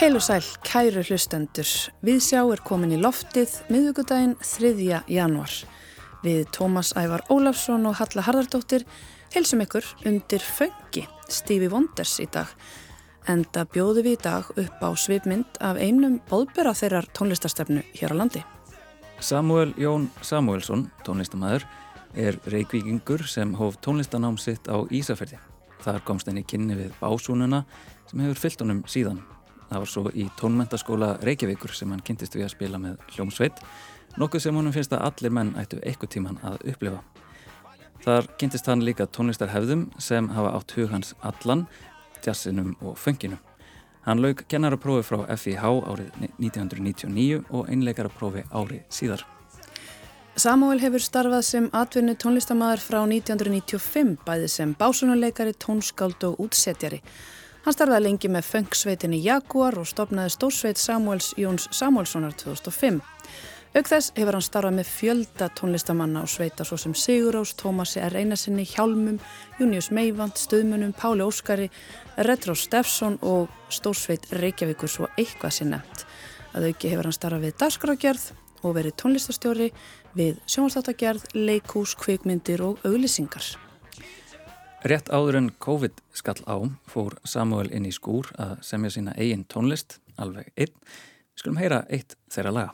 Heil og sæl, kæru hlustendur. Við sjá er komin í loftið miðugudaginn 3. januar. Við Tómas Ævar Ólafsson og Halla Harðardóttir heilsum ykkur undir föngi Stevie Wonders í dag. Enda bjóðu við í dag upp á svipmynd af einum bóðbera þeirrar tónlistarstefnu hér á landi. Samuel Jón Samuelsson, tónlistamæður, er reykvíkingur sem hóf tónlistanám sitt á Ísafjörði. Þar komst henni kynni við básúnuna sem hefur fyllt honum síðan. Það var svo í tónmentaskóla Reykjavíkur sem hann kynntist við að spila með hljómsveit, nokkuð sem honum finnst að allir menn ættu eitthvað tíman að upplifa. Þar kynntist hann líka tónlistarhefðum sem hafa átt hug hans allan, jazzinum og funkinum. Hann laug kennaraprófi frá FIH árið 1999 og einleikaraprófi árið síðar. Samuel hefur starfað sem atvinnu tónlistamæður frá 1995 bæði sem básunuleikari, tónskáld og útsetjari. Hann starfaði lengi með funksveitinni Jaguar og stopnaði stórsveit Samuels Jóns Samuelssonar 2005. Auk þess hefur hann starfað með fjölda tónlistamanna og sveita svo sem Sigurós, Tómasi R. Einarsinni, Hjálmum, Június Meivand, Stöðmunum, Páli Óskari, Retro Steffsson og stórsveit Reykjavíkur svo eitthvað sér nefnt. Að auki hefur hann starfað við dagskrágerð og verið tónlistastjóri við sjónastáttagerð, leikús, kvikmyndir og auglisingar. Rétt áður en COVID skall á fór Samuel inn í skúr að semja sína eigin tónlist, alveg einn. Við skulum heyra eitt þeirra laga.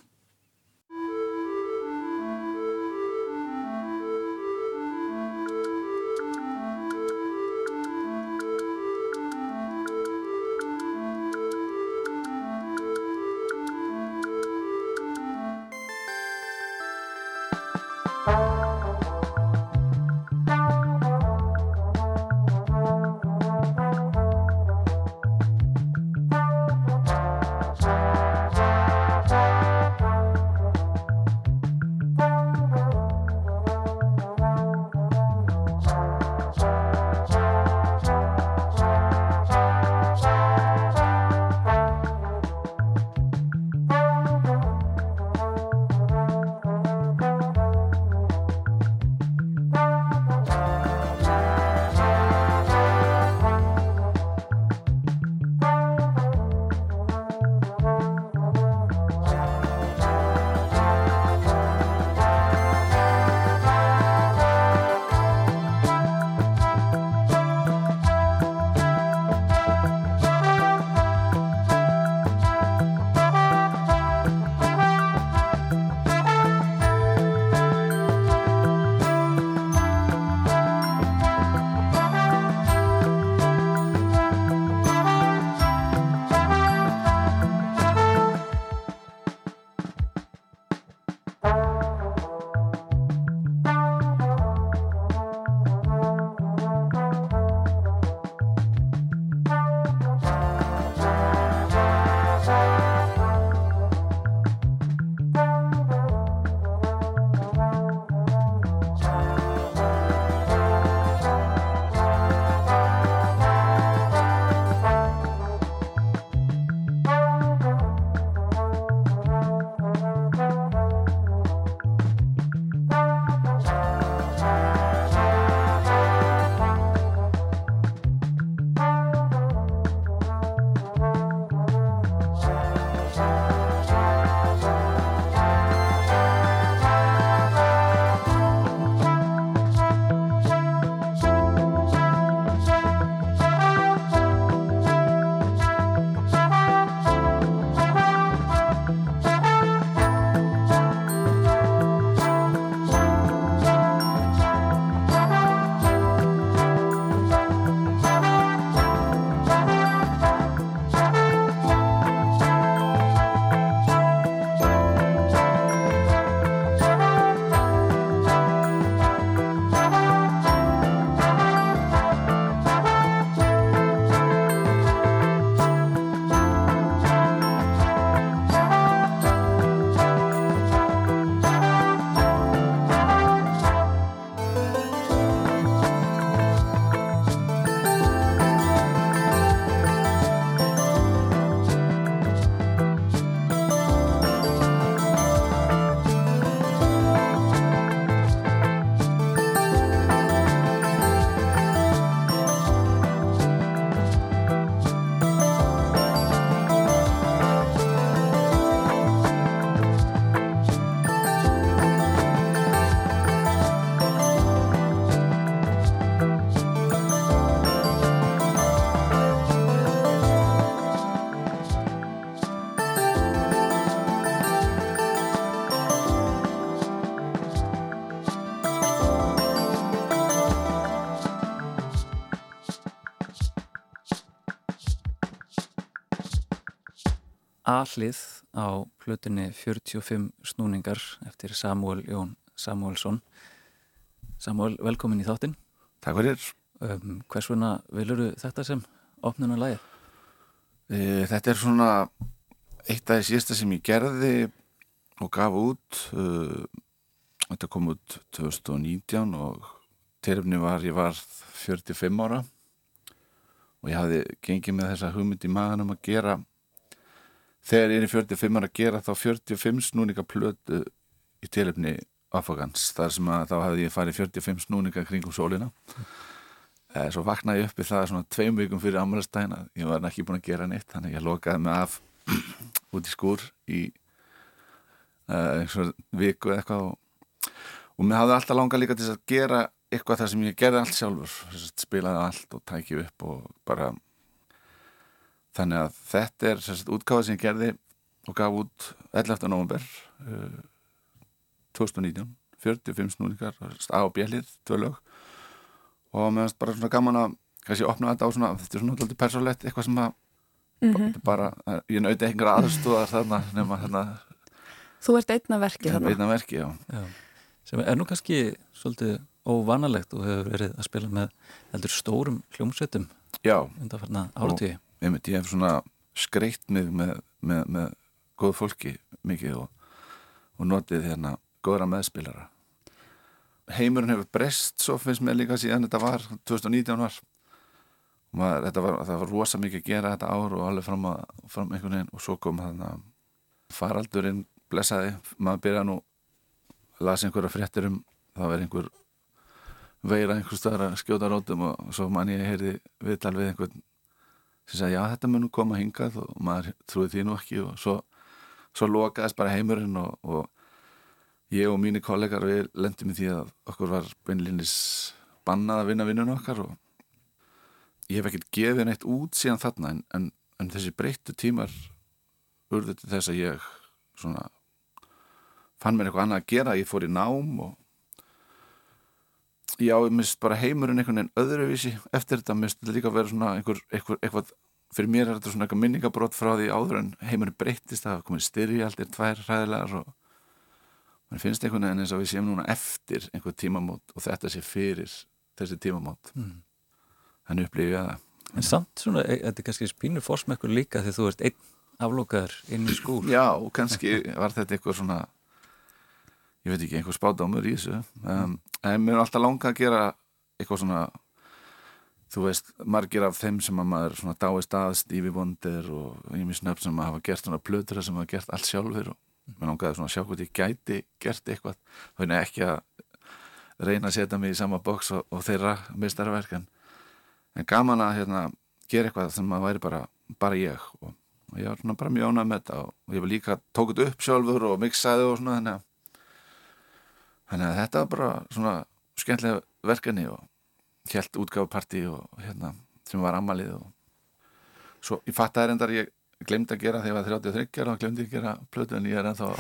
Aðlið á plötunni 45 snúningar eftir Samuel Jón Samuelsson. Samuel, velkomin í þáttinn. Takk fyrir. Um, hvers vegna viluru þetta sem opnuna lægið? E, þetta er svona eitt af því síðasta sem ég gerði og gaf út. Uh, þetta kom út 2019 og terfni var, ég var 45 ára og ég hafði gengið með þessa hugmynd í maðanum að gera þegar ég er í 45 ára að gera þá 45 snúninga plötu í telefni Afagans, þar sem að þá hafði ég farið 45 snúninga kringum sólina mm. svo vaknaði ég upp í það svona tveim vikum fyrir amrastæna ég var ekki búin að gera neitt þannig ég lokaði mig af út í skúr í uh, einhver viku eitthvað og, og mér hafði alltaf langað líka til að gera eitthvað þar sem ég gerði allt sjálfur spilaði allt og tækju upp og bara þannig að þetta er sérst útgáða sem ég gerði og gaf út 11. november uh, 2019 45 snúningar á bjellið, tvö lög og finnst bara svona gaman að kannski opna þetta á svona, þetta er svona alltaf persónlegt eitthvað sem að mm -hmm. bara, ég nauti einhverja aðstóðar þarna nema þarna Þú ert einna verki þarna Einna verki, já. já sem er nú kannski svolítið óvanalegt og hefur verið að spila með heldur stórum hljómsveitum Já undanfarna áratíði Ég, hef svona skreitt mig með, með, með góð fólki mikið og, og notið hérna góðra meðspilara heimurinn hefur breyst svo finnst mér líka síðan þetta var 2019 var, maður, var það var rosa mikið að gera þetta ár og alveg fram, að, fram einhvern veginn og svo kom þannig að faraldurinn blessaði, maður byrja nú lasi einhverja fréttir um það verði einhver veira einhver stöðar að skjóta rótum og svo mann ég heyrði viðtal við einhvern sem sagði já þetta mun nú koma hingað og maður trúið því nú ekki. Og svo, svo lokaðist bara heimurinn og, og ég og mínu kollegar við lendum í því að okkur var beinlinis bannað að vinna vinnun okkar og ég hef ekkert gefið neitt út síðan þarna en, en, en þessi breyttu tímar urðu til þess að ég svona fann mér eitthvað annað að gera, ég fór í nám og já, ég mist bara heimurinn einhvern veginn öðruvísi eftir þetta, mist líka að vera svona einhver, einhver, eitthvað, fyrir mér er þetta svona eitthvað minningabrót frá því áður en heimurinn breytist, það hafa komið styrjaldir, tvær ræðilegar og mann finnst einhvern veginn eins og við séum núna eftir einhver tímamót og þetta sé fyrir þessi tímamót. Mm. þannig upplýði ég að En samt svona, e, þetta er kannski spínu fórsmekkur líka þegar þú ert einn aflókaður inn í skúl Já, kannski var þetta eitthvað svona ég veit ekki, einhver spádámur í þessu. Um, en mér er alltaf langa að gera eitthvað svona þú veist, margir af þeim sem að maður svona dáist að Stevie Wonder og misst nöfn sem að hafa gert svona plötur sem hafa gert allt sjálfur og mér langaði svona að sjá hvort ég gæti gert eitthvað, er ekki að reyna að setja mig í sama bóks og, og þeirra mistarverkan en gaman að hérna, gera eitthvað sem að væri bara, bara ég. Og, og ég var svona bara mjög ánað með þetta og ég var líka tókut upp sjálfur og mixaði og svona þannig að, þannig að þetta var bara svona skemmtilega verkefni og helt útgáðparti og hérna sem var ammalið og svo ég fatt að reyndar ég glemdi að gera þegar ég var 33 og glemdi að gera plötu en ég er ennþá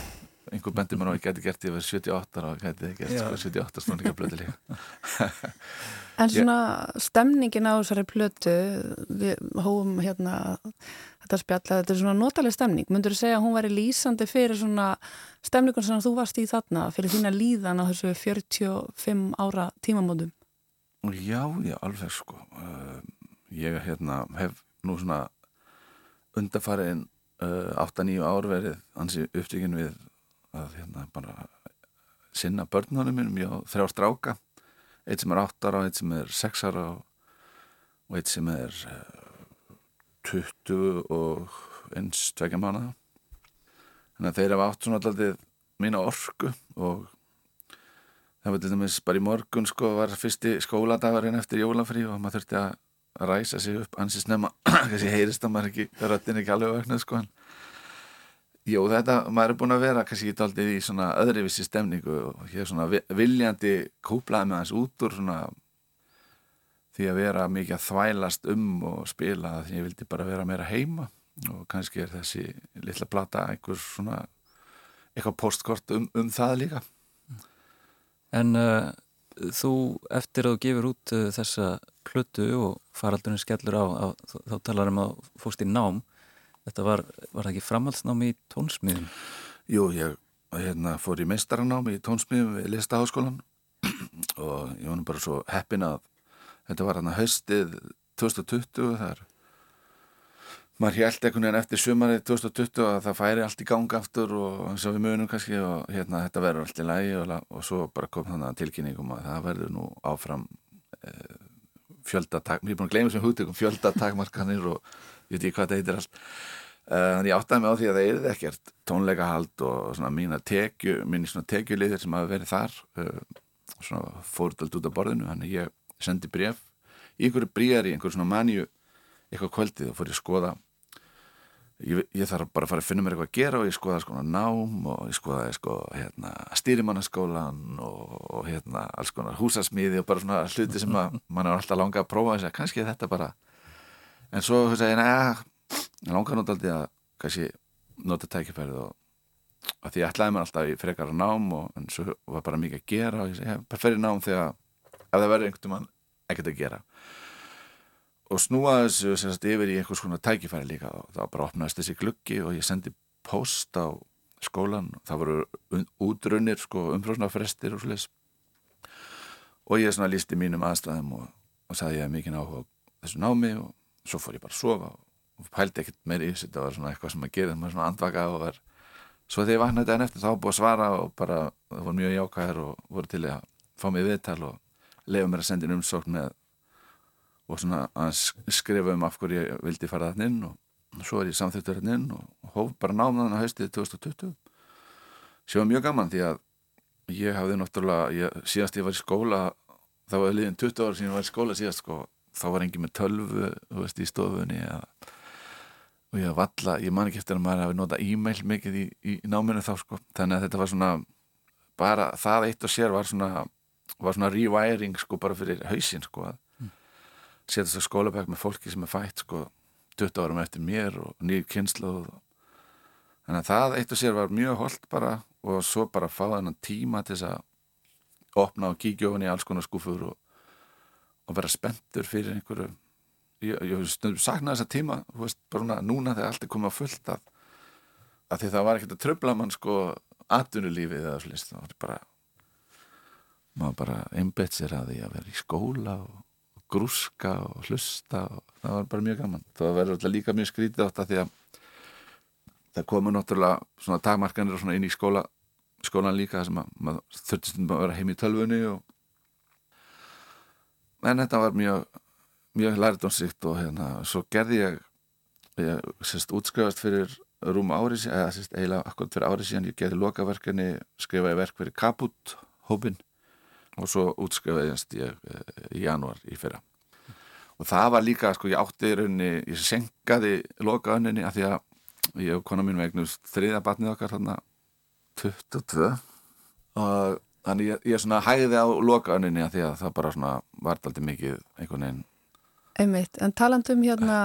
einhver bendur mér og ég geti gert ég verið 78 og geti gert sko, 78 snúninga plötu líka. En svona stemningin á þessari plötu við hóum hérna þetta spjalla, þetta er svona notaleg stemning. Myndur þú segja að hún væri lýsandi fyrir svona stemningun sem þú varst í þarna fyrir þína líðan á þessu 45 ára tímamótum? Já, já, alveg sko. Ég hérna hef nú svona undarfariðin uh, 8-9 ár verið ansi upptíkin við að hérna bara sinna börnunum minnum, ég á þrjá stráka. Eitt sem er 8 ára, eitt sem er 6 ára og eitt sem er uh, 20 og eins tvekja mánu þannig að þeir hafa átt svona alltaf mína orku og það var til dæmis bara í morgun sko var fyrsti skóladagarinn eftir jólafrí og maður þurfti að að ræsa sig upp ansið snemma. Kannski heyrist að maður ekki röttin ekki alveg vögnuð sko en Jó, þetta, maður er búin að vera kannski í daldið í svona öðrivissi stemningu og hér svona viljandi kúplaði með hans út úr svona því að vera mikið að þvælast um og spila því ég vildi bara vera meira heima og kannski er þessi litla plata einhver svona eitthvað postkort um, um það líka. En uh, þú eftir að þú gefur út uh, þessa plötu og faraldunni skellur á, á þá talar um að fórst í nám Þetta var, var ekki framhaldsnámi í tónsmiðum? Jú, ég hérna, fór í meistaranámi í tónsmiðum við Listaháskólan og ég nú bara svo heppin að þetta var hérna haustið 2020 þar maður held einhvern veginn eftir sumarið 2020 að það færi allt í gang aftur og eins og við munum kannski og hérna þetta verður allt í lægi og, og svo bara kom þannig að tilkynningum að það verður nú áfram eh, fjöldatak, mér er búin að gleyma sem húttökum fjöldatakmarkanir og ég veit ekki hvað það heitir allt. Eh, þannig ég áttaði mig á því að það er ekkert tónleikahald og svona mína tekju minni svona tekjuliðir sem hafa verið þar eh, svona fórtald út af borðinu þannig ég sendi bref í einhverju bríari, einhverju svona manju eitthvað kvöldið og fór ég að skoða. Ég, ég þarf bara að fara að finna mér eitthvað að gera og ég skoða sko nám og ég skoða sko, hérna, stýrimannaskólan og, og hérna, alls konar húsasmíði og bara svona hluti sem að, mann er alltaf langað að prófa þess að kannski þetta bara en svo neða ég langar náttúrulega að kannski nota tækifærið og að því ég ætlaði mér alltaf í frekar nám og en svo var bara mikið að gera og ég segi, bara fer í nám þegar ef það verður einhvern veginn ekkert að gera. Og snúa þessu semst, yfir í einhvers konar tækifæri líka og þá bara opnaðist þessi gluggi og ég sendi post á skólan það voru útrunnir sko, umfrásnafrestir og sliðis og ég lísti mínum aðstæðum og, og sagði ég mikið áhuga þessu námi og svo fór ég bara að sofa og pældi ekkert meir í þessu. Þetta var svona eitthvað sem að gera maður svona andvaka og var svo þegar ég vaknaði daginn eftir þá búið að svara og bara það voru mjög jákæðir og voru til að fá mig viðtal og lefa mér að senda inn umsókn með og svona að skrifa um af hverju ég vildi fara þarna inn og svo er ég samþýttur þarna inn og hóf bara námaðan að haustið 2020 sem var mjög gaman því að ég hafði náttúrulega, ég, síðast ég var í skóla þá var liðin 20 ára síðan ég var í skóla síðast sko, þá var engi með tölvu veist, í stofunni eða, og ég valla, ég man ekki eftir að maður hafi notað e-mail mikið í, í náminu þá sko, þannig að þetta var svona bara það eitt og sér var svona var svona rewiring sko bara fyrir hausin sko að setja svo skólabæk með fólki sem er fætt sko 20 árum eftir mér og nýjur kynslu og þannig að það eitt og sér var mjög holdt bara og svo bara fá þennan tíma til þess að opna og kíkja ofan í alls konar skúfur og, og vera spenntur fyrir einhverju ég, ég saknaði þessa tíma veist, bara núna þegar allt er komið á fullt að, að því það var ekkert að tröfla mann sko atvinnulífið eða slist það var bara maður bara einbett sér að því að vera í skóla og grúska og hlusta og það var bara mjög gaman. Það verður alltaf líka mjög skrítið átt að því að það komur náttúrulega svona dagmarkanir og svona inn í skóla skólan líka sem að maður þurfti stundum að vera heim í tölvunni og en þetta var mjög mjög lærdónsrikt og hérna svo gerði ég, ég sérst útskrifast fyrir rúm ári eða sérst eiginlega akkurat fyrir ári síðan ég gerði lokaverkefni, skrifaði verk fyrir Kaput hópin og svo útskrifaðist ég eh, í januar í fyrra. Og það var líka, sko, ég átti í rauninni ég senkaði lokaönninni að því að ég og kona mín vegnust þriða batnið okkar þarna 22 og þannig ég, ég svona hæði á lokaönninni að því að það bara svona vart aldrei mikið einhvern veginn Einmitt, en talandum hérna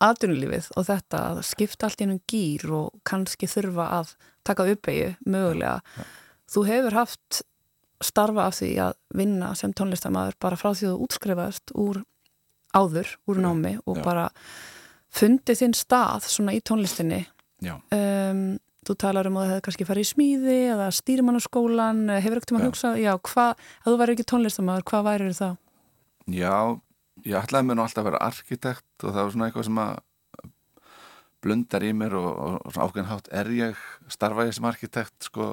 aðdunulífið og þetta að skipta allt í ennum gýr og kannski þurfa að taka uppeyju mögulega. Ja, ja. Þú hefur haft starfa af því að vinna sem tónlistamæður bara frá því þú útskrifaðist úr áður, úr námi og Já. bara fundið þinn stað svona í tónlistinni um, þú talar um að það hefði kannski farið í smíði eða stýrimannaskólan hefur ekkert um að hugsa, já, hvað að þú væri ekki tónlistamæður, hvað væri það? Já, ég ætlaði mér nú alltaf að vera arkitekt og það var svona eitthvað sem að blundar í mér og, og, og ákveðin hátt er ég starfa ég sem arkitekt sko,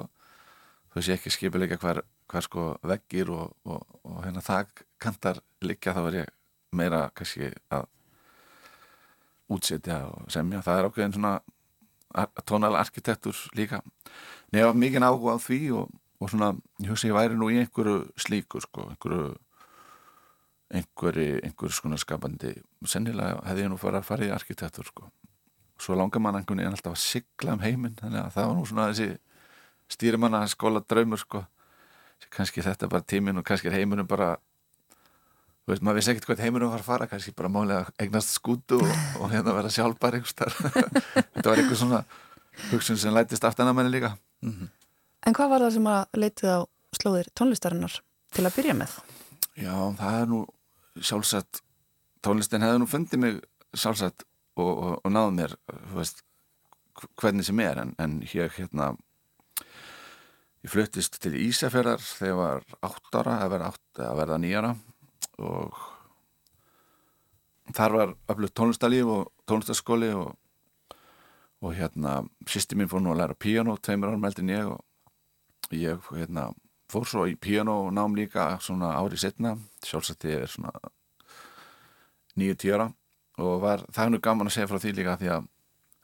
þú veist ég ekki skipilega hver hver sko veggir og, og, og hérna þakkantar líka þá er ég meira kannski að útsetja og semja. Það er ákveðin svona tónal arkitektur líka. En ég hafa mikið áhuga á því og, og svona, ég hugsa ég væri nú í einhverju slíku sko, einhverju einhverju, einhverju svona skapandi sennilega hefði ég nú farið að fara í arkitektur sko. Svo langar mann einhvern veginn alltaf að sigla um heiminn þannig að það var nú svona þessi stýrimanna skóla draumur sko. Kannski þetta bara tímin og kannski heimunum bara þú veist, maður vissi ekkert hvað heimunum var að fara kannski bara málega eignast skútu og, og hérna vera sjálfbar þetta var eitthvað svona hugsun sem lætist aftan að manni líka mm -hmm. En hvað var það sem að leitið á slóðir tónlistarinnar til að byrja með? Já, það er nú sjálfsagt tónlistin hefði nú fundið mig sjálfsagt og, og, og náð mér veist, hvernig sem er en, en ég hérna ég fluttist til Ísafjörðar þegar ég var átt ára að verða, átt, að verða nýjara og þar var öflugt tónlistalíf og tónlistaskóli og, og hérna sýsti mín fór nú að læra piano tveimur árum eldin ég og ég hérna fór svo í piano nám líka svona árið setna sjálfsagt ég er svona nýju tíara og var, það er nú gaman að segja frá því líka því að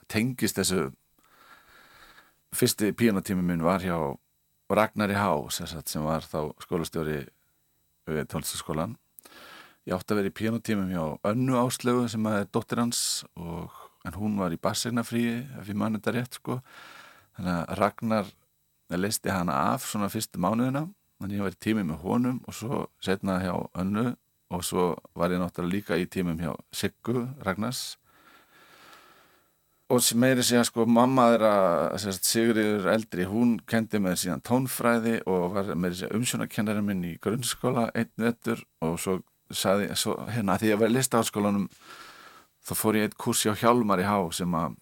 tengist þessu fyrsti pianotími minn var hjá Ragnari Há sem var þá skólastjóri við tónlistaskólan ég átti að vera í pianotímum hjá önnu áslögu sem er dóttir hans og, en hún var í bassegnafríi ef ég mann þetta rétt sko. Þannig að Ragnar leisti hana af svona fyrstu mánuðina þannig að ég var í tími með honum og svo setna hjá önnu og svo var ég náttúrulega líka í tímum hjá Siggu Ragnars. Og meiri sé að sko mamma þeirra Sigriður eldri, hún kendi með síðan tónfræði og var meiri sé umsjónakennari minn í grunnskóla einn vettur og svo saði, svo, hérna því að ég var í listaháskólanum þá fór ég eitt kurs hjá Hjálmar í Há sem að,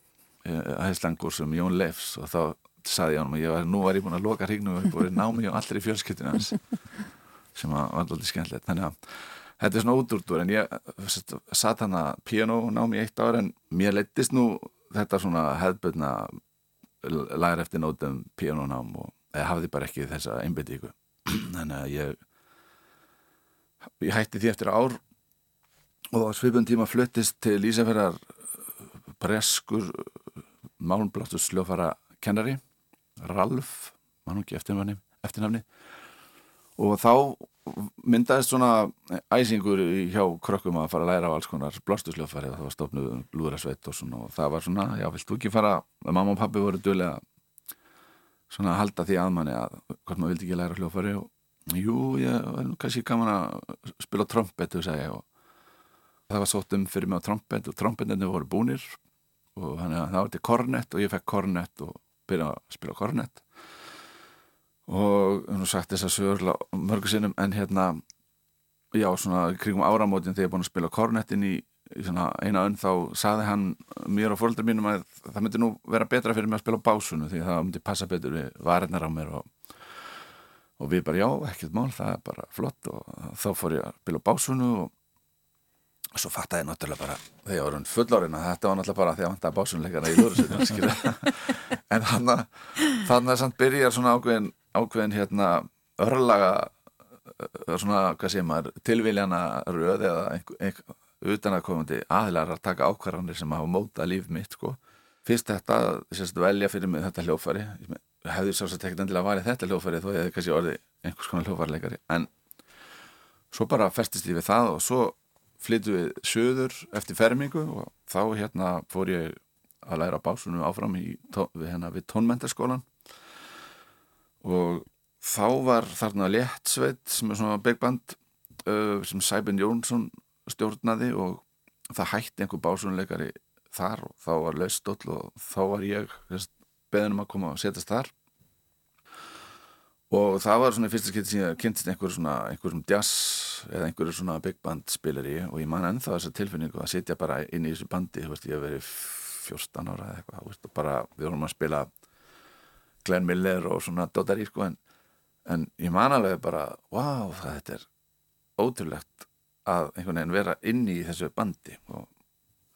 að heislangur sem Jón Leifs og þá saði ég á hann og ég var, nú var ég búin að loka hrignum og ég búin námi og allir í fjölskyttinu hans sem að var alltaf skemmtilegt. Þannig að þetta er svona útúrtur en ég satt hann að piano námi eitt ára en mér leittist nú þetta svona hefðböldna læra eftir nótum píanónám og hafði bara ekki þessa einbindíku þannig að ég ég hætti því eftir ár og á svipun tíma fluttist til Ísafjörðar breskur málumbláttur sljófara kennari Ralf, mann og ekki eftirnafni, og þá myndaðist svona æsingur hjá krökkum að fara að læra á alls konar blástursljófari og það var stofnuð lúðrasveit og svona og það var svona, já, vilt þú ekki fara? Mamma og pappi voru dögulega svona að halda því að manni að hvort maður vildi ekki læra hljófari og jú, ég var kannski gaman að spila trompet, þú segja og það var sótt um fyrir mig á trompet og trompetinu voru búnir og þannig að það var til kornett og ég fekk kornett og byrjaði að spila kornett og hún sagt þess að sögurla mörgu sinnum en hérna já svona kringum áramótin þegar ég er búin að spila kornettin í, í svona eina önn þá saði hann mér og fólkdur mínum að það myndi nú vera betra fyrir mig að spila básunu því það myndi passa betur við varirnar á mér og, og við bara já, ekkert mál, það er bara flott og þá fór ég að spila básunu og svo fatt að ég náttúrulega bara þegar ég var fullorinn að þetta var náttúrulega bara því að vant að básunleikana í lúrusinu en þannig þannig að samt byrjar svona ákveðin ákveðin hérna örlaga svona, hvað sé maður tilvíljana röð eða einhver, einhver, utan að komandi aðlar að taka ákvarðanir sem hafa móta líf mitt sko. fyrst þetta, sérst velja fyrir mig þetta hljófari hefði svo að tekja endilega varið þetta hljófari þó ég hefði kannski orðið einhvers konar hljófarleikari en svo bara festist ég við það og svo flyttu við söður eftir fermingu og þá hérna fór ég að læra básunum áfram í, við, hérna, við tónmentarskólan og þá var þarna Léttsveit sem er svona big band uh, sem Sæbjörn Jónsson stjórnaði og það hætti einhver básunleikari þar og þá var Laustóll og þá var ég beðinum að koma og setjast þar. Og það var svona í fyrsta skemmt sem ég kynntist einhver svona, einhver svona jazz eða einhverju svona big band spilari og ég man ennþá þessa tilfinningu að sitja bara inn í þessu bandi, þú veist, ég hef verið 14 ára eða eitthvað, veist, og bara við vorum að spila Glenn Miller og svona Dodari, sko, en, en ég man alveg bara, wow, það er ótrúlegt að einhvern veginn vera inn í þessu bandi. Og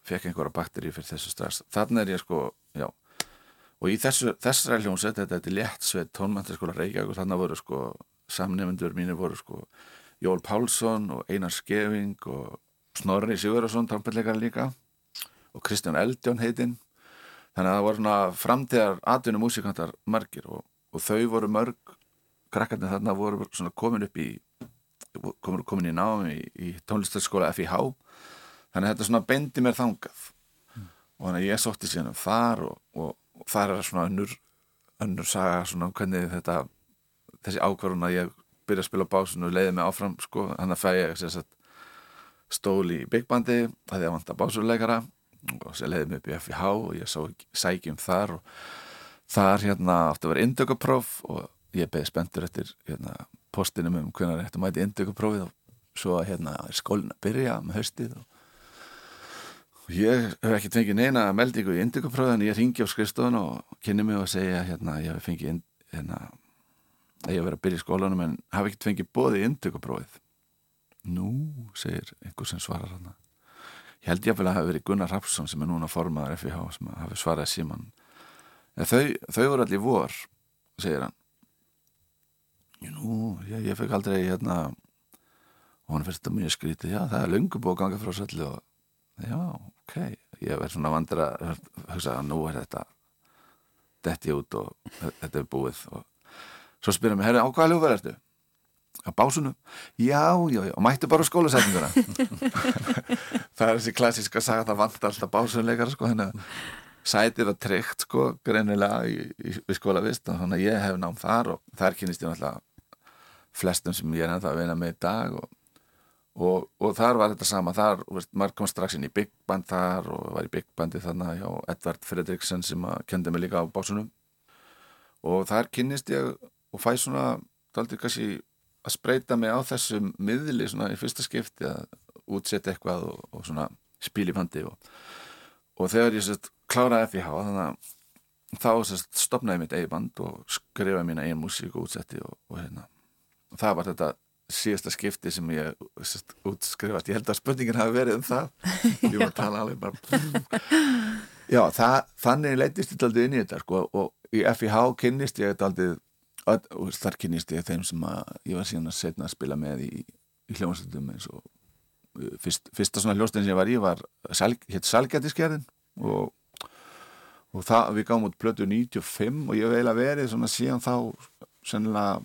fekk einhverja bakteri fyrir þessu strax, þannig er ég sko, já og í þessu, þessari hljómsveit þetta er léttsveit tónmæntaskóla Reykjavík og þannig voru sko samnefndur mínir voru sko Jól Pálsson og Einar Skeving og Snorri Sigurðarsson trompetleikar líka og Kristján Eldjón heitinn. Þannig að það voru svona framtíðar atvinnu músikantar margir og, og þau voru mörg krakkarnir þarna voru svona komin upp í komin, komin í námi í, í tónlistarskóla FIH þannig að þetta svona bendi mér þangað. Mm. og þannig að ég sótti síðan um þar og og það er svona önnur önnur saga svona um hvernig þetta þessi ákvarðun að ég byrja að spila básun og leiði mig áfram sko þannig að fæ ég sagt, stól í byggbandi það er að vanta básurleikara og sér leiði mig upp í FIH og ég sá sækjum þar og þar hérna átti að vera indökapróf og ég beði spenntur eftir hérna, postinum um hvernig þetta mæti indökaprófið og svo hérna er skólinn að byrja með höstið og Ég hef ekki fengið neina meldingu í indikopróðin, ég ringi á skrifstofun og kynni mig og segja hérna ég hef fengið hérna, ég hef verið að byrja í skólanum en hafi ekkert fengið bóði í indikopróðið. Nú, segir einhver sem svarar hann. Ég held ég að það hafi verið Gunnar Rapsson sem er núna formadur FIH sem hafi svarað síman. Þau, þau voru allir vor, segir hann. Nú, ég, ég fekk aldrei hérna og hann fyrst að mjög skríti, já það er lungu að ganga frá söllu og já, ok, ég verð svona vandur að hugsa að nú er þetta detti út og þetta er búið og svo spyrir mér, herri, á hvaða hljóð verður þetta? Á básunum? Já, já, já, og mættu bara skólasetninguna það er þessi klassiska saga, það vant alltaf básunleikara sko, henni að sætir að treykt sko, greinilega í, í, í skólavist og þannig að ég hef nám þar og þar kynist ég náttúrulega flestum sem ég er ennþá að vinna með í dag og Og, og þar var þetta sama, þar, veist, maður kom strax inn í Big Band þar og var í Big Bandi þannig hjá Edvard Fredriksson sem kendi mig líka á básunum og þar kynnist ég og fæ svona, daldur kannski að spreita mig á þessum miðli svona í fyrsta skipti að útsetja eitthvað og, og svona spíl í fandi og, og þegar ég sérst kláraði FIH þannig að þá sérst stopnaði mitt eigi band og skrifaði mína eigin músík og útsetti og hérna. Og það var þetta síðasta skipti sem ég sest, útskrifast, ég held að spurningin hafi verið um það. Ég var að tala alveg bara já, það, þannig leytist ég aldrei inn í þetta sko, og í FIH kynnist ég aldrei þar kynnist ég þeim sem ég var síðan að setna að spila með í, í hljómsveitum eins og uh, fyrst, fyrsta svona hljóstin sem ég var í var hétt Salgætiskerðin og, og það, við gáum út plötu 95 og ég veila verið svona síðan þá sennilega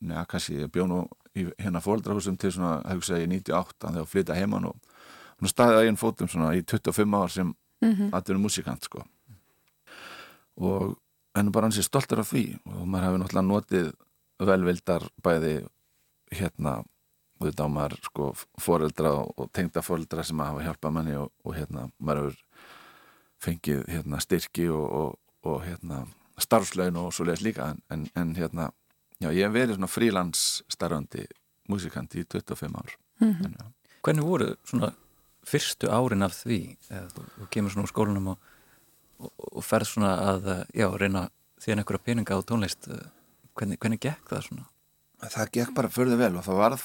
neða kannski ég bjó nú í hérna fóldrahúsum til svona, það hugsa ég, 98 þegar flytta heimann og hún staðið að einn fótum svona í 25 ár sem mm -hmm. aðeins musikant sko og hennu bara hans er stoltur af því og maður hefur náttúrulega notið velvildar bæði hérna og þetta á maður sko fóreldra og tengda fóreldra sem hafa hjálpað manni og, og hérna maður hefur fengið hérna styrki og, og, og hérna starfslaun og svo leiðis líka en, en, en hérna Já, ég hef verið svona frílandsstarfandi músikant í 25 ár. Mm -hmm. en, Hvernig voru svona fyrstu árin af því? Eða, þú, þú kemur svona úr skólanum og, og, og ferð svona að já, reyna þíðan einhverja peninga á tónlist. Hvernig, hvernig gekk það svona? Það gekk bara förðu vel og það var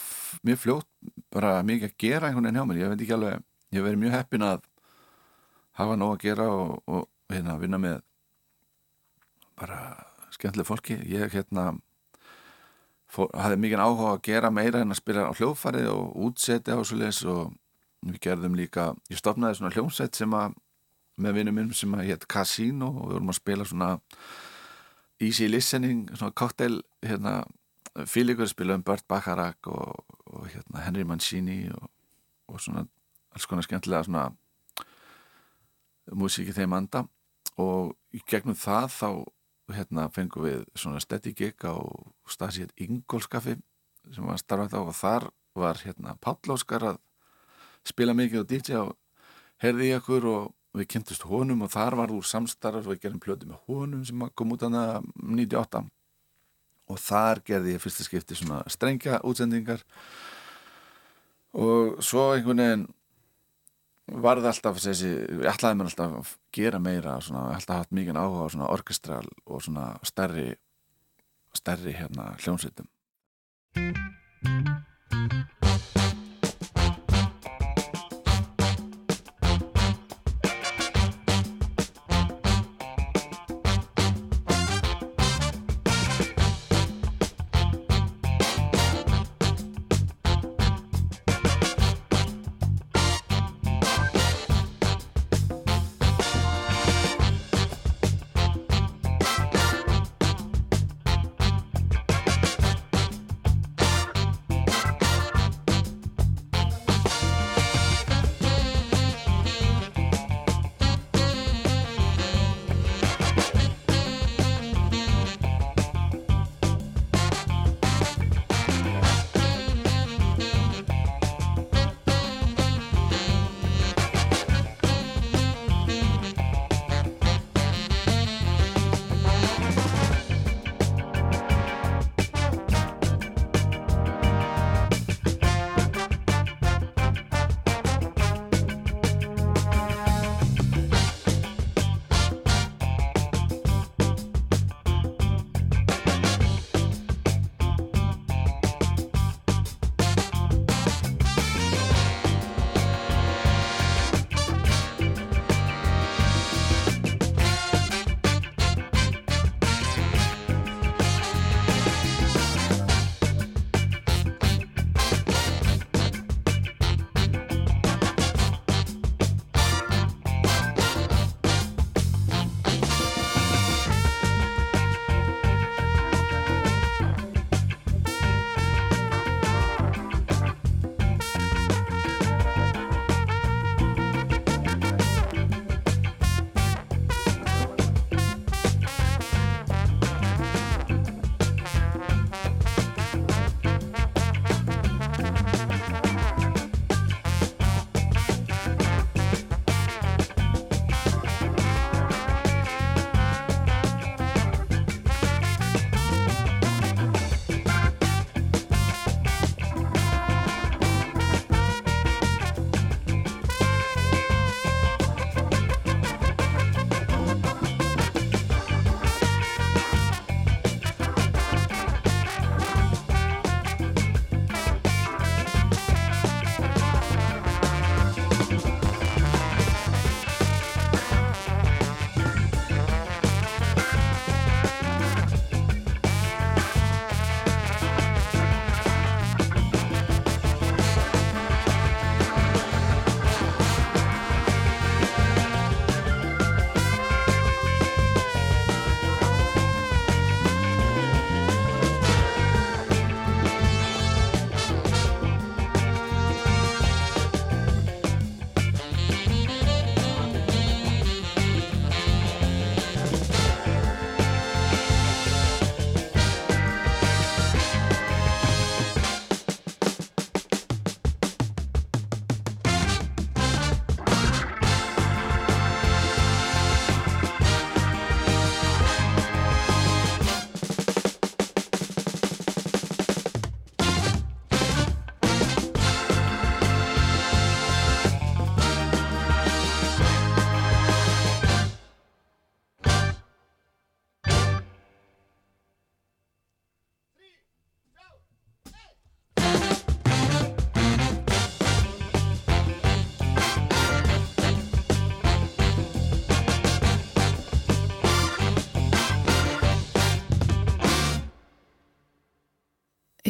mjög fljótt, bara mikið að gera einhvern veginn hjá mér. Ég veit ekki alveg, ég hef verið mjög heppin að hafa nóg að gera og, og hérna, vinna með bara skemmtileg fólki. Ég hérna fór, hafði mikið áhuga að gera meira en að spila á hljóðfari og útsetja og svo leiðis og við gerðum líka, ég stopnaði svona hljómsett sem að með vinnum minn sem að hétt Casino og við vorum að spila svona easy listening, svona cocktail hérna, fílikur, spilaðum Burt Bacharach og, og hérna Henry Mancini og, og svona alls konar skemmtilega svona músíki þeim anda. Og gegnum það þá hérna fengum við svona steady gig á stasi hér Ingolskafi sem var starfætt á og þar var hérna Páll Óskar að spila mikið og DJ og herði ég okkur og við kynntist honum og þar var úr samstarf og við gerum plötu með honum sem kom út aðna 98 og þar gerði ég fyrsta skipti svona strengja útsendingar. Og svo einhvern veginn var það alltaf þessi, ég ætlaði mér alltaf að gera meira, svona, alltaf haft mikið áhuga á svona orkestral og svona stærri stærri hérna hljómsveitum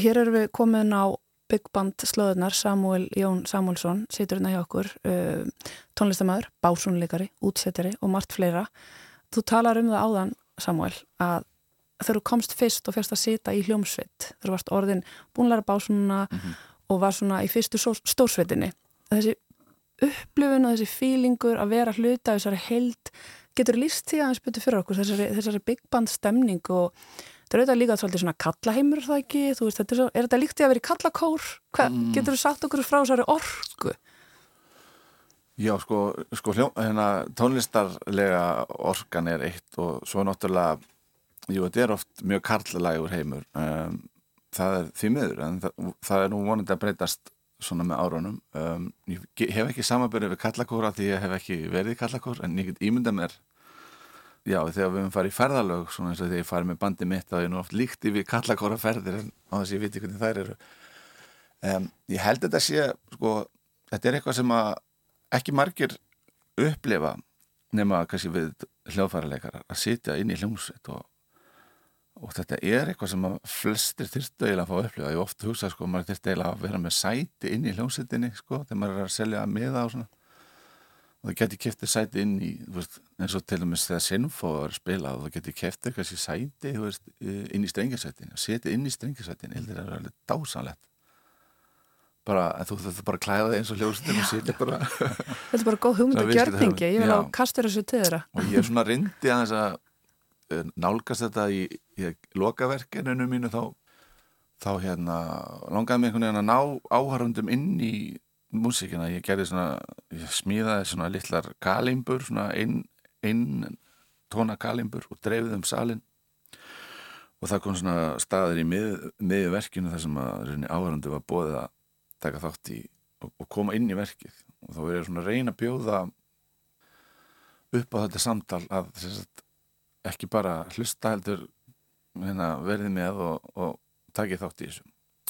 hér erum við komin á Big Band slöðunar Samuel Jón Samuelsson situr hérna hjá okkur uh, tónlistamæður, básúnleikari, útsettari og margt fleira. Þú talar um það áðan Samuel að þegar þú komst fyrst og fyrst að sita í hljómsveit þegar þú varst orðin búinlega básúnuna mm -hmm. og var svona í fyrstu stórsveitinni þessi upplifun og þessi fílingur að vera hluta þessari held getur líst því aðeins betur fyrir okkur þessari, þessari big band stemning og þetta er auðvitað líka svolítið svona kallaheimur það ekki, þú veist, þetta er, svo, er þetta líkt í að vera í kallakór mm. getur þú sagt okkur frá þessari orgu? Já, sko, sko hljó, hérna, tónlistarlega organ er eitt og svo náttúrulega jú, þetta er oft mjög karlægur heimur um, það er því miður en það, það er nú vonandi að breytast svona með árunum um, ég hef ekki samanbyrðið við kallakóra því ég hef ekki verið í kallakór en ég get ímynda mér já, þegar við höfum farið í ferðalög svona eins og þegar ég farið með bandi mitt þá er ég nú oft líkt yfir kallakóra ferðir en á þess að ég viti hvernig þær eru. Um, ég held þetta sé sko, þetta er eitthvað sem að ekki margir upplifa nema kannski við hljóðfærarleikar að sitja inn í hljómsveit og og þetta er eitthvað sem flestir þurftu eiginlega að fá að upplifa. Ég ofta hugsa sko, maður þurftu eiginlega að vera með sæti inn í hljómsettinni sko, þegar maður er að selja miða og svona og það getur kæftið sæti inn í veist, eins og til og með þegar Sinfo er spilað og það getur kæftið kannski sæti veist, inn í strengisættin og setja inn í strengisættin ég held að það er alveg dásanlegt bara, þú þurftu bara að klæða þig eins og hljómsettin og setja bara. Þetta er bara góð hugmynd og gjörningi, ég vil á kastur þessu til þeirra. Og ég er svona rindi að þess að Eh, nálgast þetta í, í lokaverkeninu mínu þá, þá hérna langaði mig einhvern veginn að ná áharundum inn í músíkina, ég gerði svona ég smíðaði svona litlar kalimbur svona einn ein tóna kalimbur og dreifði um salin og það kom svona staðir í mið, miðju verkinu þar sem að áharundu var bóðið að taka þátt í og, og koma inn í verkið. Og þá verið svona að reyna að bjóða upp á þetta samtal að að ekki bara hlusta heldur hérna, verðið með og, og takið þátt í þessu.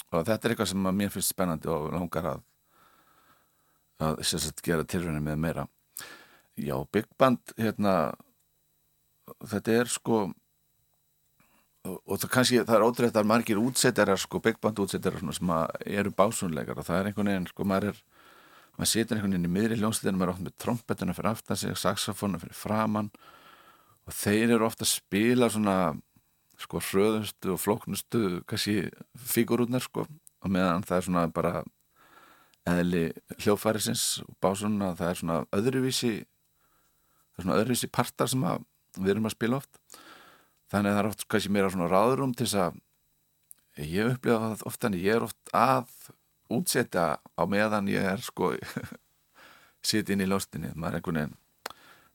Og þetta er eitthvað sem mér finnst spennandi og langar að að sagt, gera tilröðinu með meira. Já, Big Band hérna þetta er sko og, og það kannski, það er ótrúið að margir útsetjarar sko, Big Band útsetjarar sem eru básunleikar og það er einhvern veginn sko, maður er maður setur einhvern veginn í miðri hljómsleitinu maður er ofta með trombetuna fyrir aftan sig saxofónu fyrir framann og þeir eru ofta að spila svona sko hröðustu og flóknustu kannski fígurútnar sko og meðan það er svona bara eðli hljófærisins og básunna það er svona öðruvísi það er svona öðruvísi partar sem við erum að spila oft þannig að það er oft kannski meira svona ráðurum til þess að ég upplifa það ofta en ég er oft að útsetja á meðan ég er sko sitt inn í lástinni maður er einhvern veginn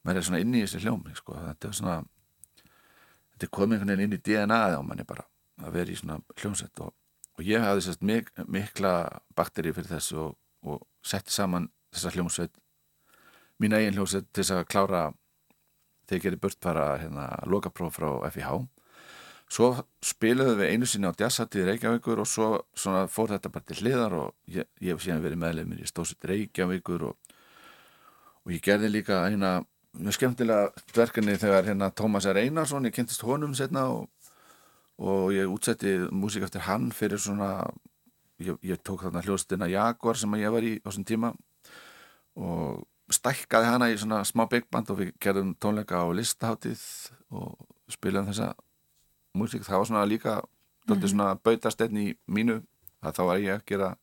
maður er svona inn í þessi hljómi sko. þetta er svona þetta er komið einhvern veginn inn í DNA-ið á manni bara að vera í svona hljómsett og, og ég hafði sérst mik mikla bakteri fyrir þessu og, og setti saman þessa hljómsveit mín eigin hljómsveit til þess að klára þegar ég gerði börtfara hérna, lokapróf frá FIH svo spiluðum við einu sinni á jazzhattið Reykjavíkur og svo fór þetta bara til hliðar og ég, ég hef síðan verið meðlefnir í stóðsitt Reykjavíkur og, og ég gerði líka eina mjög skemmtilega verkefni þegar hérna Tómas R. Einarsson, ég kynntist honum setna og, og ég útsetti músík eftir hann fyrir svona ég, ég tók þarna hljóðstina Jaguar sem ég var í á þessum tíma og stækkaði hana í svona smá byggband og við gerðum tónleika á listaháttið og spilum þessa músík, það var svona líka mm -hmm. svona bautastefn í mínu að þá var ég að gera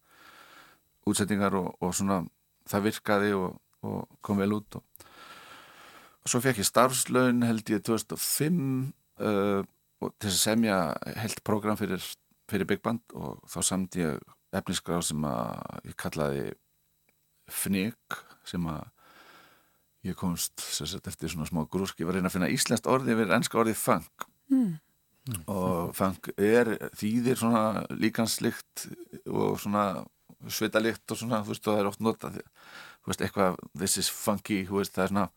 útsettingar og, og svona það virkaði og, og kom vel út og svo fekk ég starfslaun held ég 2005 uh, til að semja held program fyrir, fyrir Big Band og þá samt ég efnisgráð sem að ég kallaði FNIC sem að ég komst sagt, eftir svona smá grúski, var að reyna að finna íslenskt orði við ennska orðið funk mm. og funk er þýðir svona líkanslikt og svona svitalikt og svona, þú veist, og það er oft notað þú veist, eitthvað, this is funky, þú veist, það er svona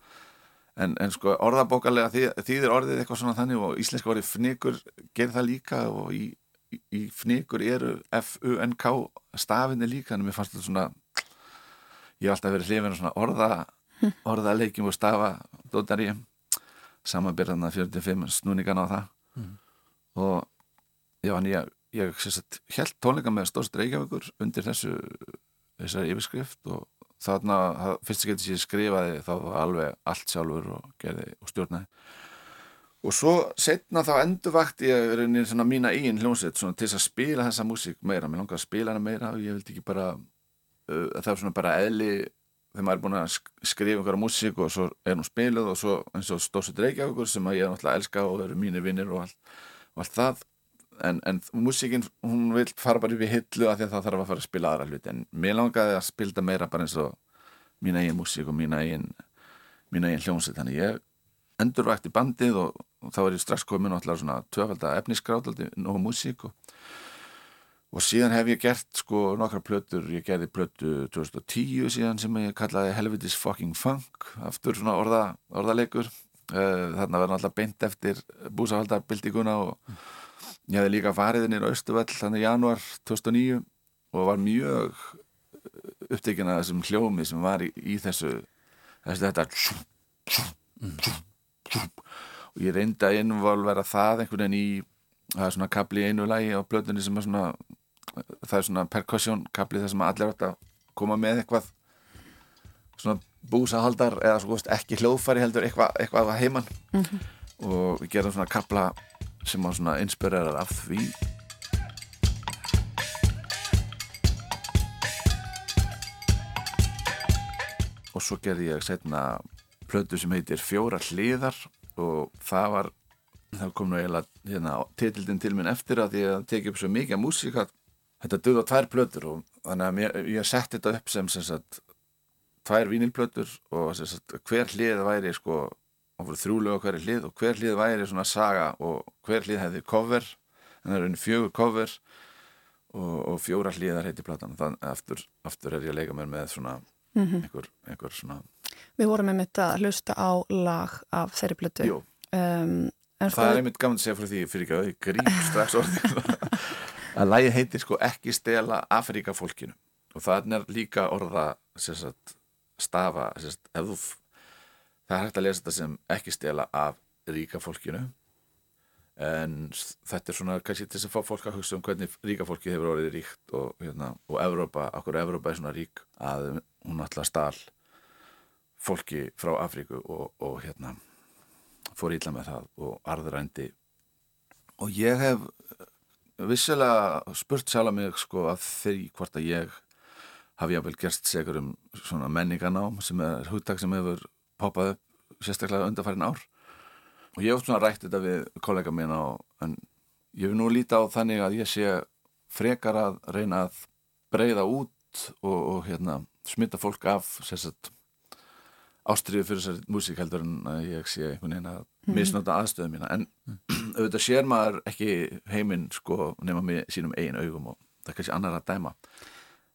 en, en sko orðabókarlega þýð, þýðir orðið eitthvað svona þannig og íslenska orðið fnikur gerir það líka og í, í, í fnikur eru F-U-N-K stafinni líka en mér fannst þetta svona ég hef alltaf verið hlifin svona orða orðalegjum og stafa dóttar ég samanbyrðan að 45 snúningan á það mm. og já, hann ég, ég held tónleika með Stórst Reykjavíkur undir þessu þessari yfirskrift og þarna, fyrst ekki þessi skrifaði þá var alveg allt sjálfur og gerði og stjórnaði. Og svo setna þá endurvakt ég reynir svona mína eigin hljómsveit til þess að spila þessa músík meira. Mér langar að spila hana meira og ég vildi ekki bara uh, það er svona bara eðli þegar maður er búin að skrifa einhverja músík og svo er hún spiluð og svo eins og Stórsut Reykjavíkur sem að ég er náttúrulega elska og eru mínir vinnir og allt, og allt það en, en músíkinn hún vil fara bara upp í hillu af því að það þarf að fara að spila aðra hluti. En mér langaði að spilda meira bara eins og mína eigin músík og mína eigin mína eigin hljómsveit. Þannig ég endurvægt í bandið og, og þá er ég strax komin náttúrulega svona tvöfaldar efnisgráðaldi og músík og, og síðan hef ég gert sko nokkra plötur, ég gerði plötu 2010 síðan sem ég kallaði Helvitis fucking funk, aftur svona orða, orðalegur. Eh, þarna verði náttúrulega beint eftir búsafaldarbildíkuna og ég hefði líka farið inn í Östuvall þannig í januar 2009 og var mjög upptekinn að þessum hljómi sem var í, í þessu þessu þetta og ég reyndi að innvolvera það einhvern veginn í það er svona kapli í einu lagi á blöðunni sem er svona það er svona percussion kapli þar sem allir átt að koma með eitthvað svona búsahaldar eða svo ekki hljóðfæri heldur eitthvað, eitthvað heimann mm -hmm. og við gerum svona kapla sem á svona inspirerar af því. Og svo gerði ég setna plötu sem heitir Fjóra hliðar og það var það kom nú eiginlega hérna, titildin til minn eftir að ég teki upp svo mikið músík að þetta döða tvær plötur og þannig að mér, ég sett þetta upp sem, sem sagt, tvær vínilplötur og sagt, hver hlið væri sko, þrjúlega hver hlið og hver hlið væri svona saga og hver hlið hefði cover en það er unni fjögur cover og, og fjóra hliðar heiti platan þannig aftur, aftur er ég að leika mér með svona mm -hmm. einhver, einhver svona Við vorum með mitt að hlusta á lag af þeirri blötu. Jú, um, það sko... er einmitt gaman að segja frá því fyrir ekki að þau grýp strax orðið að lagi heitir sko ekki stela Afrikafólkinu og það er líka orða sagt, stafa sagt, þú, það er hægt að lesa þetta sem ekki stela af ríkafólkinu en þetta er svona kannski til þess að fá fólk að hugsa um hvernig ríkafólki hefur orðið ríkt og, hérna, og Evrópa, okkur Evrópa er svona rík að hún alltaf stál fólki frá Afríku og, og hérna fór ílla með það og arðurændi og ég hef vissilega spurt sjálf að mig sko að þeirri hvort að ég hafi jáfnvel gerst segur um svona menninganám sem er húttak sem hefur poppað upp sérstaklega undarfærin ár og ég hef svona rætt þetta við kollega mín á en ég hef nú lítið á þannig að ég sé frekar að reyna að breyða út og, og hérna smita fólk af sérstaklega ástriðu fyrir þessari músík heldur en að ég sé einhvern veginn að mhm. misnóta aðstöðu mína en mm. auðvitað sér maður ekki heiminn sko nema með sínum eigin augum og það er kannski annar að dæma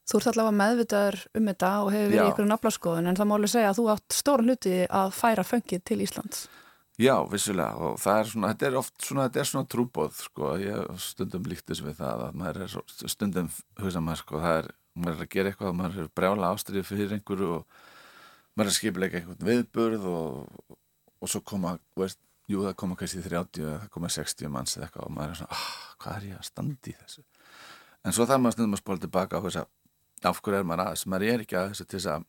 Þú ert allavega meðvitaður um þetta og hefur verið ykkur naflaskoðun en það má alveg segja að þú átt stóran hluti að færa fengið til Íslands. Já, vissulega og það er svona, þetta er oft svona, þetta er svona trúbóð sko, ég stundum líktis við það að maður er stundum hugsa maður sko, það er, maður er að gera eitthvað maður er brjála ástriði fyrir einhverju og maður er að skipilega einhvern viðburð og, og svo koma, veist, jú það koma kannski 30 eða koma 60 manns eða eitthvað og maður er svona, ah, hvað er ég að standi í þessu? En svo þarf maður snöðum að spóla tilbaka á þess að af hverju er maður aðeins, maður er ekki að þess að til þess að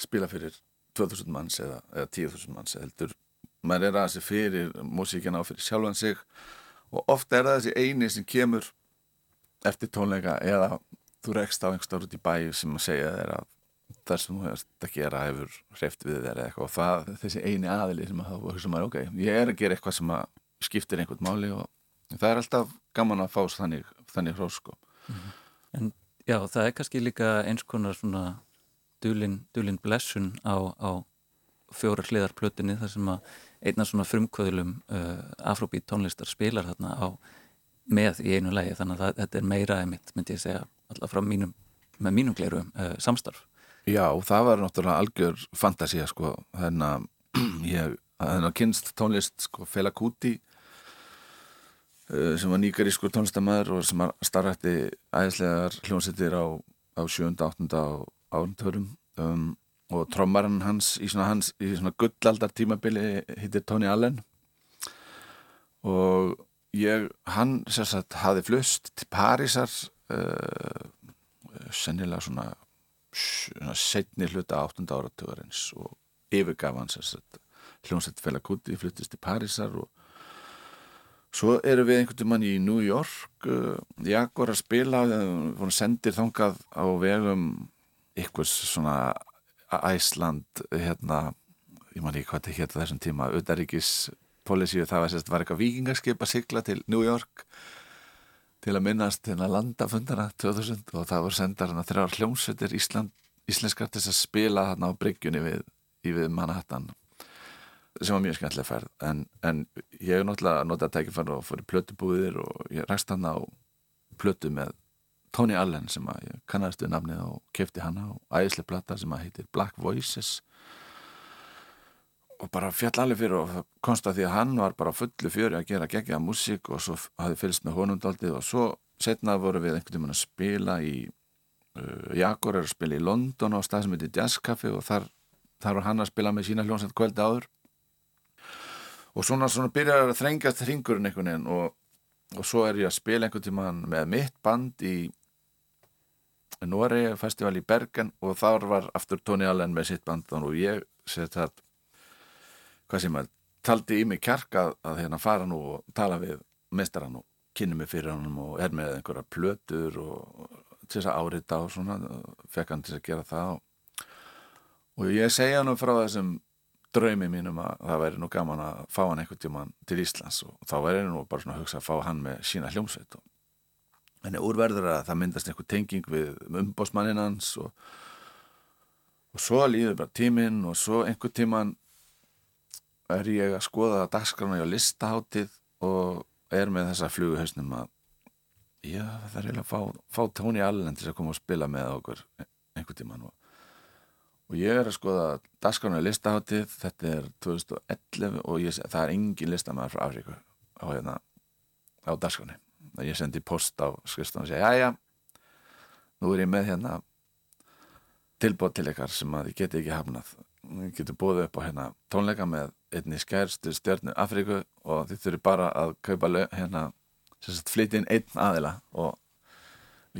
spila fyrir 2000 manns eða, eða 10.000 manns heldur, maður er aðeins fyrir músíkina á fyrir sjálfan sig og ofta er það þessi eini sem kemur eftir tónleika eða þú rekst á einhver stórn út í bæ sem að segja þeir að þar sem þú hefst að gera hefur hreift við þér eitthvað og það, þessi eini aðili sem að þá hugsa maður, ok, ég er að gera eitthvað sem að skiptir einhvern máli og það er alltaf gaman að fást þannig, þannig hrós sko. Mm -hmm. En já, það er kannski líka eins konar svona dulin, dulin blessun á, á fjóra hliðarplötinni þar sem að einna svona frumkvöðlum uh, afróbít tónlistar spilar þarna á með í einu lægi þannig að það, þetta er meira emitt, myndi ég segja, alltaf frá mínum með mínum glerum uh, samstarf. Já, það var náttúrulega algjör fantasía sko, þannig að ég að kynst tónlist sko Fela Kuti sem var nýgarískur tónlistamæður og sem starfætti æðislegar hljómsettir á, á sjönda, áttunda áruntörum um, og trommarinn hans í svona, svona gullaldar tímabili hittir Tony Allen og ég, hann sagt, hafi flust til Parísar uh, sennilega svona, svona setni hluta 8. áratugurins og yfirgaf hann hljómsveit Felakuti fluttist til Parísar og svo eru við einhvern veginn í New York uh, Jaguar að spila við sendir þangað á vegum ykkurs svona Æsland hérna, ég man ekki hvað þetta hétta þessum tíma, Udaríkis Polísíu, það var, var eitthvað vikingarskip að sigla til New York til að minnast hérna landafundana 2000 og það voru sendar hérna þrjár hljómsveitir Ísland, íslenskar til að spila hérna á bryggjunni við, við Manhattan sem var mjög skemmtileg færð en, en ég hef náttúrulega notað tækifæri og fór í plötubúðir og ég rækst hann á plötu með Tony Allen sem að ég kannast við nafnið og kefti hann á æðislega platta sem að heitir Black Voices. Og bara fjall alveg fyrir og konsta því að hann var bara fullu fjöri að gera gegja músík og svo hafði fylgst með honumdaldið og svo setnað voru við einhvern veginn að spila í uh, Jakor er að spila í London á stað sem heitir Jazzcafé og þar, þar var hann að spila með sína hljómsett kvöldi áður og svona, svona byrjar að þrengjast hringurinn einhvern veginn og, og svo er ég að spila einhvern tíman með mitt band í Nóri festival í Bergen og þar var aftur Tony Allen með sitt band og ég sett það hvað sem að taldi í mig kjark að, að hérna fara nú og tala við mestarann og kynni mig fyrir hann og er með einhverja plötur og til þess að árita og svona fekk hann til að gera það og, og ég segja hann frá þessum draumi mínum að það væri nú gaman að fá hann einhvern tíman til Íslands og þá væri nú bara svona að hugsa að fá hann með sína hljómsveit og en úrverður að það myndast einhver tenging við umbósmanninn hans og, og svo líður bara tíminn og svo einhver tíman er ég að skoða dagskrana á listaháttið og er með þessa fluguhausnum að já, það er eiginlega að fá, fá Tóni Allen til að koma og spila með okkur einhver tíman og, og ég er að skoða dagskrana á listaháttið þetta er 2011 og ég, það er engin listamæður frá Afríku á, hérna, á dagskrani ég sendi post á skrifstofn og segja, já já nú er ég með hérna tilbót til ykkar sem að ég geti ekki hafnað. Ég geti bóðið upp á hérna tónleika með einni skærstu stjórnu Afríku og þið þurfi bara að kaupa hérna, flytja inn einn aðila og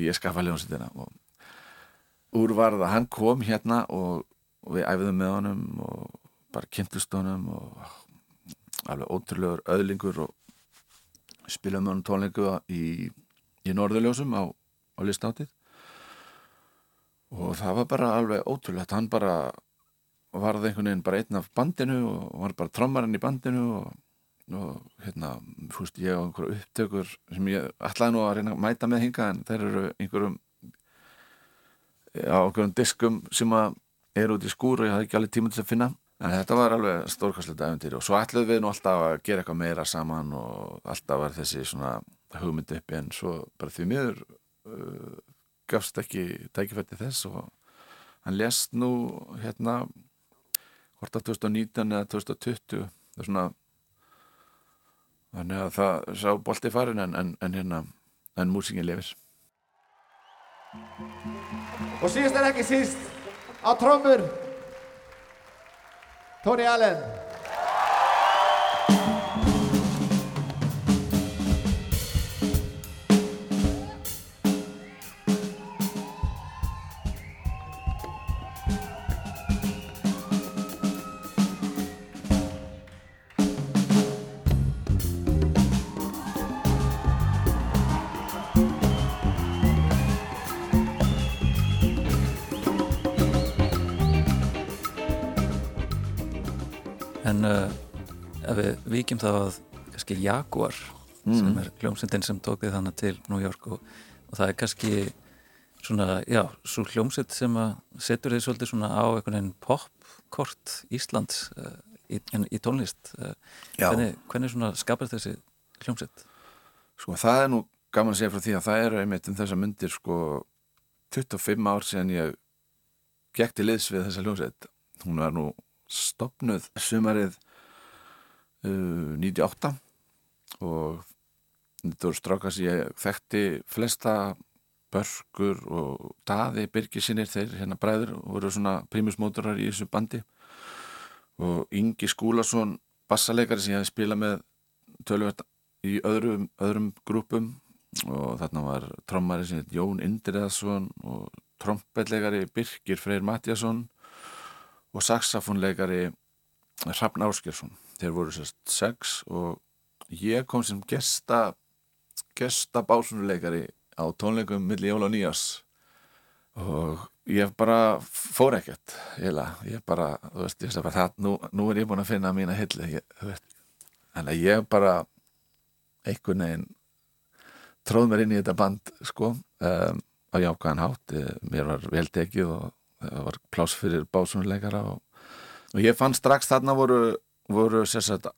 ég skaffa ljónsettina og úr var það hann kom hérna og, og við æfðum með honum og bara kynntust honum og alveg ótrúlegur öðlingur og spilaðum með honum tónleiku í, í Norðurljósum á, á listáttið og það var bara alveg ótrúlegt. Hann bara varði einhvern veginn bara einn af bandinu og var bara trommarinn í bandinu og, og hérna, fúst ég á einhverju upptökur sem ég ætlaði nú að reyna að mæta með hinga en þeir eru einhverjum á einhverjum diskum sem eru út í skúr og ég hafði ekki alveg tíma til að finna. En þetta var alveg stórkastlega æventyri og svo ætlaði við nú alltaf að gera eitthvað meira saman og alltaf var þessi svona hugmyndi uppi en svo bara því miður uh, gafst ekki tækifætti þess og hann lest nú hérna hvort að 2019 eða 2020 það er svona þannig að það sá bolti farin en, en, en hérna en músingin lifir og síðast en ekki síst á trömmur Tony Allen vikjum það að kannski Jaguar mm. sem er hljómsendin sem tók þið þannig til New York og, og það er kannski svona, já, svo hljómsend sem að setur þið svolítið svona á einhvern veginn popkort Íslands uh, í, í tónlist uh, hvernig, hvernig svona skapar þessi hljómsend? Sko það er nú gaman að segja frá því að það eru einmitt um þessa myndir sko 25 ár síðan ég gekk til liðs við þessa hljómsend hún var nú stopnuð sumarið uh, 98 og þetta voru strákar sem ég þekkti flesta börgur og daði byrgisinir þeir hérna bræður voru svona primusmótorar í þessu bandi. Og Ingi Skúlason bassaleikari sem ég hefði spilað með tölvöld í öðrum, öðrum grúpum. Og þarna var trommari sem heit Jón Indriðarsson og trompetleikari Birgir Freyr Matjasson og saxofónleikari Hrafn Áskjörsson þeir voru sérst sex og ég kom sem gesta gesta básunuleikari á tónleikum millir Jóla og Nýjás og ég bara fór ekkert ég bara, þú veist, ég bara það, nú, nú er ég búin að finna mína hilli þannig að ég bara einhvern veginn tróð mér inn í þetta band sko um, á jákaðan hátt. Mér var vel tekið og það var pláss fyrir básunuleikara og, og ég fann strax þarna voru, voru sérsagt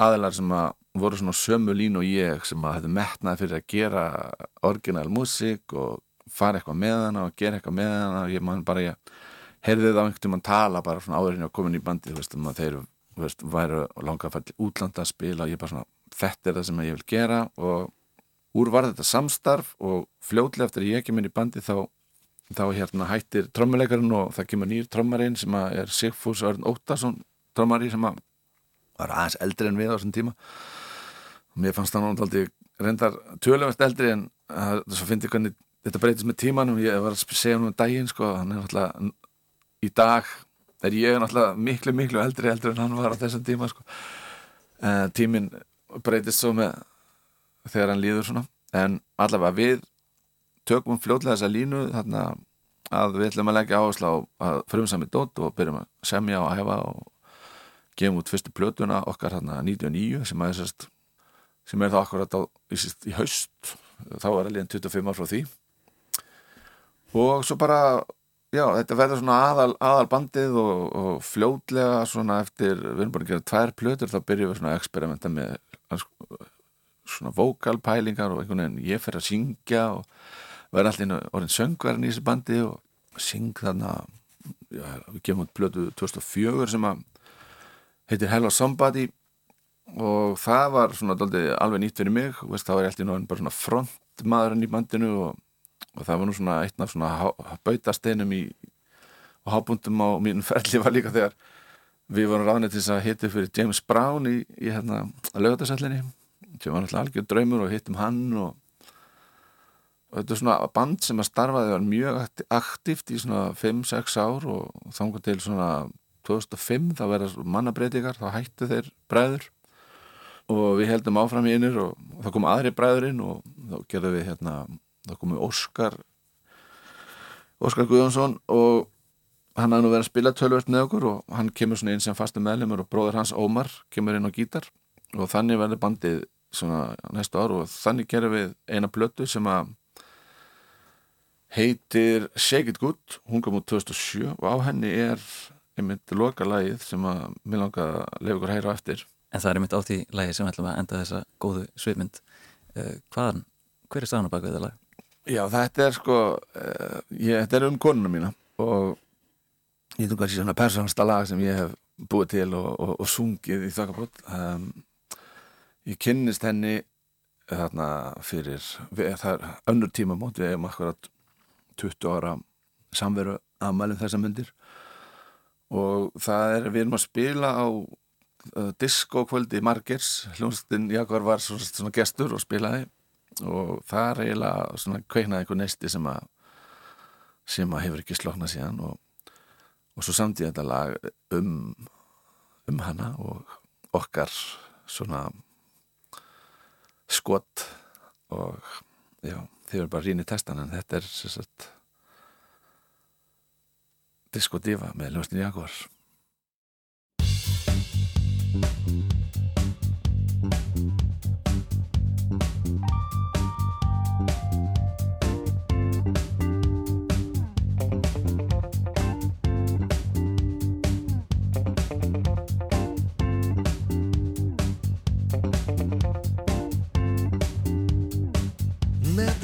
aðilar sem að voru svona sömu lín og ég sem að hefði metnað fyrir að gera orginal músík og fara eitthvað með hana og gera eitthvað með hana. Og ég man bara, ég heyrði það á einhvern tíma að tala bara svona áðurinn á komin í bandi þú veist, um að þeir veist, væru langa að fara til útlanda að spila og ég bara svona, þetta er það sem ég vil gera. Og úr var þetta samstarf og fljóðlega eftir að ég ekki minn í bandi þá, þá hérna hættir trommuleikarinn og það kemur nýr trommarinn sem er Sigfús Örn Óttarsson trommari sem að var aðeins eldri en við á þessum tíma. Og mér fannst það náttúrulega reyndar tölumast eldri en þess að finna hvernig þetta breytist með tímanum. Ég var að segja um daginn sko hann er náttúrulega í dag er ég náttúrulega miklu miklu eldri eldri en hann var á þessum tíma sko. Uh, tímin breytist svo með þegar hann líður svona. En allavega við tökum fljóðlega þessa línu þarna að við ætlum að leggja áherslu á að frumsami dótt og byrjum að semja og hæfa og gefum út fyrstu plötuna okkar hérna 99 sem er, sérst, sem er það akkurat á, í, í haust. Þá er alveg 25 ár frá því. Og svo bara já, þetta verður svona aðal, aðal bandið og, og fljóðlega svona eftir, við erum bara að gera tvær plötur þá byrjum við svona að experimenta með svona vokalpælingar og einhvern veginn ég fer að syngja og verður allir orðin söngverðin í þessu bandi og syng þarna já, við gefum út plötu 2004 sem að heitir Hello Somebody og það var svona doldið, alveg nýtt fyrir mig. Veist, það var alltaf bara svona frontmaðurinn í bandinu og, og það var nú svona eitt af svona bautasteinum í og hábundum á mínum ferli var líka þegar við vorum ráðnið til þess að hitta fyrir James Brown í, í hérna lögatasallinni sem var náttúrulega algjör draumur og hittum hann og, og þetta er svona band sem að starfaði var mjög aktíft í svona 5-6 ár og þángu til svona 2005 þá verða mannabreitingar, þá hættu þeir bræður. Og við heldum áfram í einir og, þá kom aðri bræðurinn og þá gerðum við hérna, þá komum Óskar Óskar Guðjónsson og hann hafði nú verið að spila tölvört með okkur og hann kemur svona inn sem fastum meðlumur og bróður hans Ómar kemur inn á gítar. Og þannig verður bandið svona næstu ár og þannig gerum við eina blötu sem að heitir Shake It Good, hún kom út 2007 og á henni er einmitt loka lagið sem að mér langar að lefa ykkur að heyra á eftir. En það er einmitt á því lagið sem ætlum að enda þessa góðu svipmynd. Uh, hvaðan, hver er staðan á baka þetta lag? Já, þetta er sko uh, ég, þetta er um konuna mína og ég þú kannski svona persónasta lag sem ég hef búið til og, og, og sungið í þokkabót. Um, ég kynnist henni þarna fyrir við, það er önnur tíma mót við hefum akkurat 20 ára samveru aðmælum þessa myndir og það er, við erum að spila á uh, diskokvöldi Margers, hljómsveitin Jakar var svona, svona gestur og spilaði. Og það er eiginlega svona kveiknaði einhver nesti sem að sem að hefur ekki sloknað síðan. Og, og svo samtíð þetta lag um um hana og okkar svona skott og já, þið verður bara rínið testan en þetta er sérstaklega Diskodiva með Ljóstin Jakobs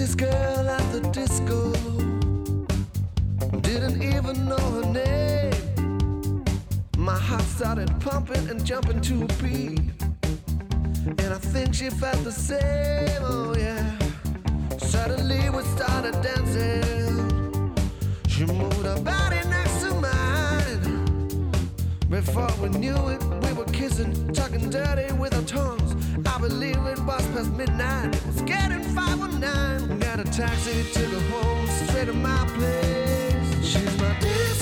This girl started pumping and jumping to a beat. And I think she felt the same, oh yeah. Suddenly we started dancing. She moved her body next to mine. Before we knew it, we were kissing, talking dirty with our tongues. I believe it was past midnight. It was getting 509. Got a taxi, took her home, straight to my place. She's my dance.